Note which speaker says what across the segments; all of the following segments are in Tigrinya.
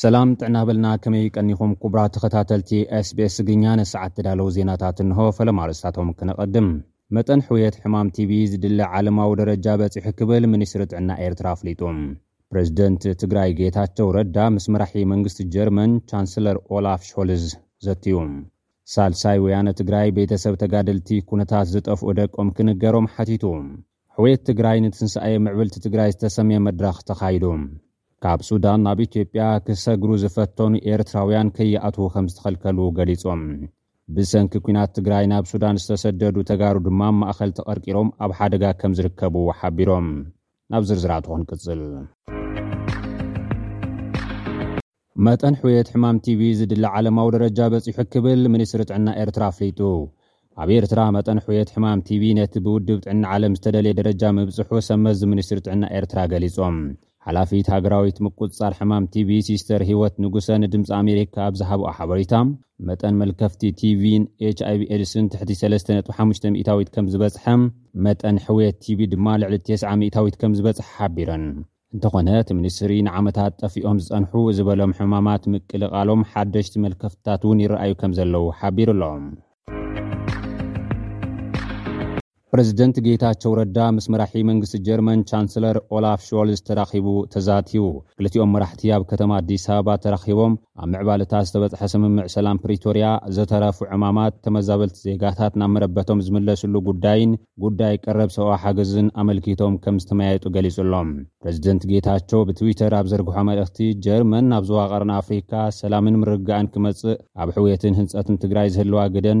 Speaker 1: ሰላም ጥዕና በልና ከመይ ቀኒኹም ኩቡራት ተኸታተልቲ SBS ትግርኛ ነሰዓት ተዳለው ዜናታት እንሆ ፈለማ ኣርእስታቶም ክነቐድም መጠን ሕውየት ሕማም ቲቪ ዝድለ ዓለማዊ ደረጃ በጺሑ ክብል ሚኒስትሪ ጥዕና ኤርትራ ኣፍሊጡ ፕረዚደንት ትግራይ ጌታቸው ረዳ ምስ መራሒ መንግስቲ ጀርመን ቻንስለር ኦላፍ ሾልዝ ዘትዩ ሳልሳይ ወያነ ትግራይ ቤተሰብ ተጋደልቲ ኩነታት ዝጠፍኡ ደቆም ክንገሮም ሓቲቱ። ሕውየት ትግራይ ንትንሳኤ ምዕብልቲ ትግራይ ዝተሰምየ መድረኽ ተኻይዱ። ካብ ሱዳን ናብ ኢትዮጵያ ክሰግሩ ዝፈተኑ ኤርትራውያን ከይኣትዉ ከምዝተኸልከሉ ገሊጾም። ብሰንኪ ኲናት ትግራይ ናብ ሱዳን ዝተሰደዱ ተጋሩ ድማ ኣብ ማእኸል ተቐርቂሮም ኣብ ሓደጋ ከምዝርከቡ ሓቢሮም። ናብ ዝርዝራቱ ክንቅጽል። መጠን ሕውየት ሕማም ቲቢ ዝድለ ዓለማዊ ደረጃ በጺሑ ክብል ሚኒስትሪ ጥዕና ኤርትራ ኣፍሊጡ። ኣብ ኤርትራ መጠን ሕውየት ሕማም ቲቢ ነቲ ብውድብ ጥዕና ዓለም ዝተደልየ ደረጃ ምብጽሑ ሰብመዚ ሚኒስትሪ ጥዕና ኤርትራ ገሊጾም። ሓላፊት ሃገራዊት ምቁጽጻር ሕማም ቲቢ ሲስተር ሂወት ንጉሰ ንድምጺ ኣሜሪካ ኣብ ዝሃብኦ ሓበሬታ፣ መጠን መልከፍቲ ቲቪን ኤችኣይቪ ኤድስን ትሕቲ ሰለስተ ነጥቢ ሓሙሽተ ሚእታዊት ከምዝበጽሐ፣ መጠን ሕውየት ቲቢ ድማ ልዕሊ ቴስዓ ሚእታዊት ከምዝበጽሐ ሓቢረን። እንተኾነ እቲ ሚኒስትሪ ንዓመታት ጠፊኦም ዝፀንሑ ዝበሎም ሕማማት ምቅልቓሎም ሓደሽቲ መልከፍትታት እውን ይረኣዩ ከምዘለዉ ሓቢሩ ኣሎ። ፕረዚደንት ጌታቸው ረዳ ምስ መራሒ መንግስቲ ጀርመን ቻንስለር ኦላፍ ሾልዝ ተራኺቡ ተዛትዩ። ክልቲኦም መራሕቲ ኣብ ከተማ ኣዲስ ኣበባ ተራኺቦም ኣብ ምዕባለ እታ ዝተበጽሐ ስምምዕ ሰላም ፕሪቶርያ ዝተረፉ ዕማማት፣ ተመዛበልቲ ዜጋታት ናብ መረበቶም ዝምለስሉ ጉዳይን ጉዳይ ቀረብ ሰብኣዊ ሓገዝን ኣመልኪቶም ከም ዝተመያየጡ ገሊጹ ኣሎ። ፕረዚደንት ጌታቸው ብትዊተር ኣብ ዘርግሖ መልእኽቲ፣ ጀርመን ኣብ ዞባ ቀርኒ ኣፍሪካ ሰላምን ምርግጋእን ክመጽእ ኣብ ሕውየትን ህንጸትን ትግራይ ዝህልዋ ግደን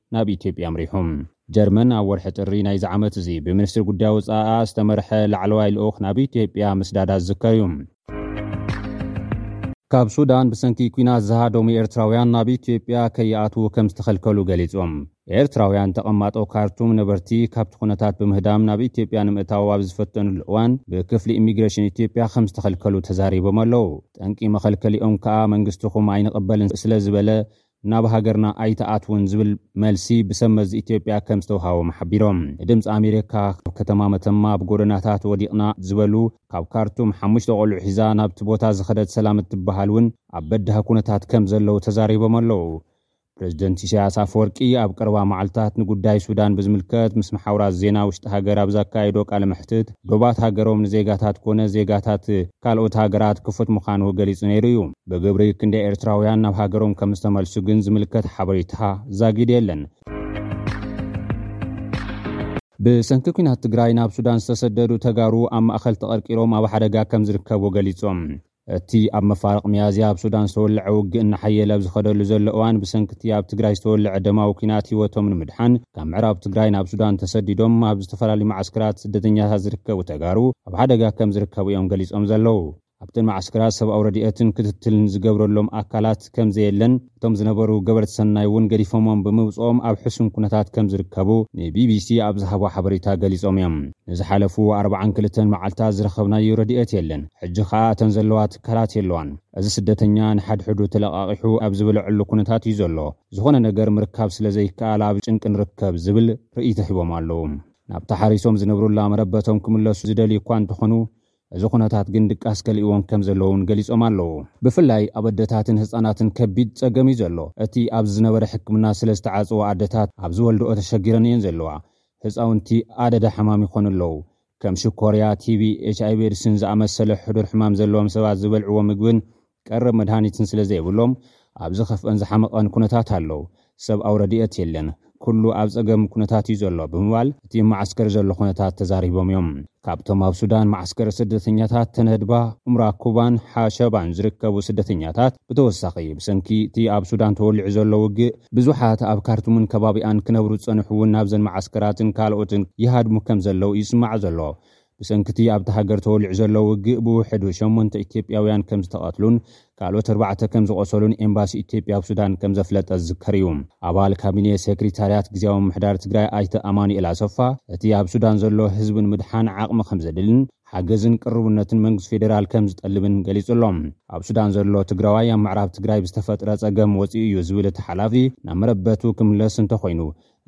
Speaker 1: ናብ ኢትዮጵያ ኣምሪሑ። ጀርመን ኣብ ወርሒ ጥሪ ናይዚ ዓመት'ዚ ብሚኒስትሪ ጉዳይ ወጻኢኣ ዝተመርሐ ላዕለዋይ ልኡኽ ናብ ኢትዮጵያ ምስዳዳ ዝዝከር'ዩ። ካብ ሱዳን ብሰንኪ ኲናት ዝሃደሙ ኤርትራውያን ናብ ኢትዮጵያ ከይኣትዉ ከምዝተኸልከሉ ገሊጾም። ኤርትራውያን ተቐማጦ ካርቱም ነበርቲ ካብቲ ኩነታት ብምህዳም ናብ ኢትዮጵያ ንምእታው ኣብ ዝፈተንሉ እዋን ብክፍሊ ኢሚግሬሽን ኢትዮጵያ ከምዝተኸልከሉ ተዛሪቦም ኣለዉ። ጠንቂ መኸልከሊኦም ከኣ መንግስትኹም ኣይንቕበልን ስለዝበለ ናብ ሃገርና ኣይትኣትዉን ዝብል መልሲ ብሰብ መዚ ኢትዮጵያ ከም ዝተውሃቦም ሓቢሮም። ንድምጺ ኣሜሪካ ኣብ ከተማ መተማ ኣብ ጎደናታት ወዲቕና ዝበሉ ካብ ካርቱም ሓሙሽተ ቆልዑ ሒዛ ናብቲ ቦታ ዝኸደት ሰላም እትበሃል እውን ኣብ በዳሂ ኩነታት ከም ዘለዉ ተዛሪቦም ኣለዉ። ፕረዚደንት ኢሳያስ ኣፈወርቂ ኣብ ቀረባ መዓልታት ንጉዳይ ሱዳን ብዝምልከት ምስ መሓውራት ዜና ውሽጢ ሃገር ኣብ ዘካየዶ ቃለ መሕትት፣ ዶባት ሃገሮም ንዜጋታት ኮነ ዜጋታት ካልኦት ሃገራት ክፉት ምዃኑ ገሊጹ ነይሩ እዩ። ብግብሪ ክንደይ ኤርትራውያን ናብ ሃገሮም ከም ዝተመልሱ ግን ዝምልከት ሓበሬታ ዛጊድ የለን። ብሰንኪ ኲናት ትግራይ ናብ ሱዳን ዝተሰደዱ ተጋሩ ኣብ ማእኸል ተቐርቂሮም ኣብ ሓደጋ ከም ዝርከቡ ገሊፆም። እቲ ኣብ መፋርቕ ሚያዝያ ኣብ ሱዳን ዝተወልዐ ውግእ እናሓየለ ኣብ ዝኸደሉ ዘሎ እዋን ብሰንኪ'ቲ ኣብ ትግራይ ዝተወልዐ ደማዊ ኲናት ህይወቶም ንምድሓን ካብ ምዕራብ ትግራይ ናብ ሱዳን ተሰዲዶም ኣብ ዝተፈላለዩ መዓስከራት ስደተኛታት ዝርከቡ ተጋሩ ኣብ ሓደጋ ከም ዝርከቡ እዮም ገሊፆም ዘለዉ። ኣብተን መዓስከራት ሰብኣዊ ረድኤትን ክትትልን ዝገብረሎም ኣካላት ከም ዘየለን እቶም ዝነበሩ ገበርቲ ሰናይ እውን ገዲፎሞም ብምውጽኦም ኣብ ሕሱም ኩነታት ከም ዝርከቡ ንቢቢሲ ኣብ ዝሃቦ ሓበሬታ ገሊጾም እዮም። ንዝሓለፉ ኣርብዓን ክልተን መዓልታት ዝረኸብናዮ ረድኤት የለን፣ ሕጂ ከኣ እተን ዘለዋ ትካላት የለዋን። እዚ ስደተኛ ንሓድሕዱ ተለቓቒሑ ኣብ ዝበለዐሉ ኩነታት እዩ ዘሎ፣ ዝኾነ ነገር ምርካብ ስለ ዘይከኣል ኣብ ጭንቂ ንርከብ ዝብል ርእይቶ ሂቦም ኣለዉ። ናብታ ሓሪሶም ዝነብሩላ መረበቶም ክምለሱ ዝደልዩ እኳ እንተኾኑ፣ እዚ ኩነታት ግን ድቃስ ከሊእዎም ከም ዘለዎ እውን ገሊፆም ኣለው። ብፍላይ ኣብ ኣደታትን ህፃናትን ከቢድ ፀገም እዩ ዘሎ። እቲ ኣብዚ ዝነበረ ሕክምና ስለ ዝተዓፀዎ ኣደታት ኣብ ዝወልድኦ ተሸጊረን እየን ዘለዋ። ህፃውንቲ ኣደዳ ሕማም ይኾኑ ኣለው። ከም ሽኮርያ፣ ቲቢ፣ ኤችኣይቪ ኤድስን ዝኣመሰለ ሕዱር ሕማም ዘለዎም ሰባት ዝበልዕዎ ምግብን ቀረብ መድሃኒትን ስለ ዘይብሎም ኣብ ዝኸፍኣን ዝሓመቐን ኩነታት ኣለው። ሰብኣዊ ረድኤት የለን። ኩሉ ኣብ ፀገም ኩነታት እዩ ዘሎ ብምባል እቲ ኣብ መዓስከር ዘሎ ኩነታት ተዛሪቦም እዮም። ካብቶም ኣብ ሱዳን መዓስከር ስደተኛታት ተነህድባ፣ ኡምራ ኩባን ሓሸባን ዝርከቡ ስደተኛታት ብተወሳኺ ብሰንኪ እቲ ኣብ ሱዳን ተወሊዑ ዘሎ ውግእ ብዙሓት ኣብ ካርቱምን ከባቢኣን ክነብሩ ዝፀንሑ እውን ናብዘን መዓስከራትን ካልኦትን ይሃድሙ ከም ዘለው እዩ ዝስማዕ ዘሎ። ብሰንኪ'ቲ ኣብታ ሃገር ተወሊዑ ዘሎ ውግእ ብውሕዱ ሸሞንተ ኢትዮጵያውያን ከምዝተቐትሉን ካልኦት ኣርባዕተ ከምዝቖሰሉን ኤምባሲ ኢትዮጵያ ኣብ ሱዳን ከምዘፍለጠ ዝዝከር እዩ። ኣባል ካቢኔ ሴክሪታርያት ግዝያዊ ምምሕዳር ትግራይ ኣይተ ኣማኑኤል ኣሰፋ፣ እቲ ኣብ ሱዳን ዘሎ ህዝቢ ንምድሓን ዓቕሚ ከምዘድልን ሓገዝን ቅርቡነትን መንግስቲ ፌዴራል ከምዝጠልብን ገሊፁ ኣሎ። ኣብ ሱዳን ዘሎ ትግራዋይ ኣብ ምዕራብ ትግራይ ብዝተፈጥረ ፀገም ወፂኡ እዩ ዝብል እቲ ሓላፊ፣ ናብ መረበቱ ክምለስ እንተኾይኑ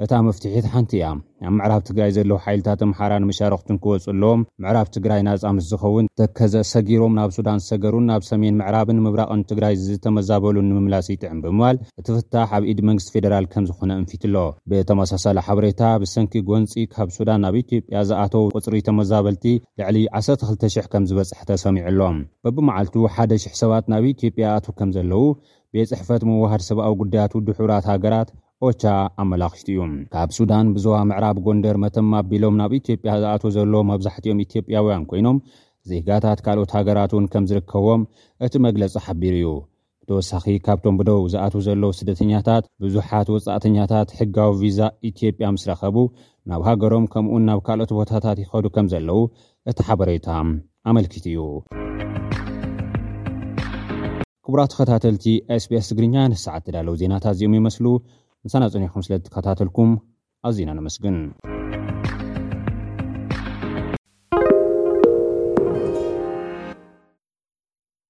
Speaker 1: እታ መፍትሒት ሓንቲ እያ። ኣብ ምዕራብ ትግራይ ዘለዉ ሓይልታት ኣምሓራን መሻርኽቱን ክወፁ ኣለዎም። ምዕራብ ትግራይ ናፃ ምስ ዝኸውን ተከዘ ሰጊሮም ናብ ሱዳን ዝሰገሩን ናብ ሰሜን ምዕራብን ምብራቕን ትግራይ ዝተመዛበሉን ንምምላስ ይጥዕም ብምባል እቲ ፍታሕ ኣብ ኢድ መንግስቲ ፌደራል ከምዝኾነ ኣንፊቱ'ሎ። ብተመሳሳሊ ሓበሬታ ብሰንኪ ጎንፂ ካብ ሱዳን ናብ ኢትዮጵያ ዝኣተዉ ቁፅሪ ተመዛበልቲ ልዕሊ ዓሰርተ ክልተ ሽሕ ከምዝበፅሐ ተሰሚዑ'ሎ። በብመዓልቱ ሓደ ሽሕ ሰባት ናብ ኢትዮጵያ ይኣትዉ ከምዘለዉ ቤት ፅሕፈት ምውህሃድ ሰብኣዊ ጉዳያት ውድብ ሕቡራት ሃገራት፣ ኦቻ ኣመላኺቱ'ዩ። ካብ ሱዳን ብዞባ ምዕራብ ጎንደር መተማ ኣቢሎም ናብ ኢትዮጵያ ዝኣትው ዘሎ መብዛሕቲኦም ኢትዮጵያውያን ኮይኖም ዜጋታት ካልኦት ሃገራት'ውን ከምዝርከብዎም እቲ መግለጺ ሓቢሩ'ዩ። ብተወሳኺ ካብቶም ብደቡብ ዝኣትው ዘለው ስደተኛታት ብዙሓት ወጻእተኛታት ሕጋዊ ቪዛ ኢትዮጵያ ምስ ረኸቡ ናብ ሃገሮም ከምኡ'ውን ናብ ካልኦት ቦታታት ይኸዱ ከምዘለው እቲ ሓበሬታ ኣመልኪቱ'ዩ። ክቡራት ተኸታተልቲ SBS ትግርኛ ነዚ ሰዓት ዝተዳለዉ ዜናታት እዚኦም ይመስሉ። ምሳና ጸኒሕኩም ስለ እትከታተልኩም ኣዚና ነመስግን።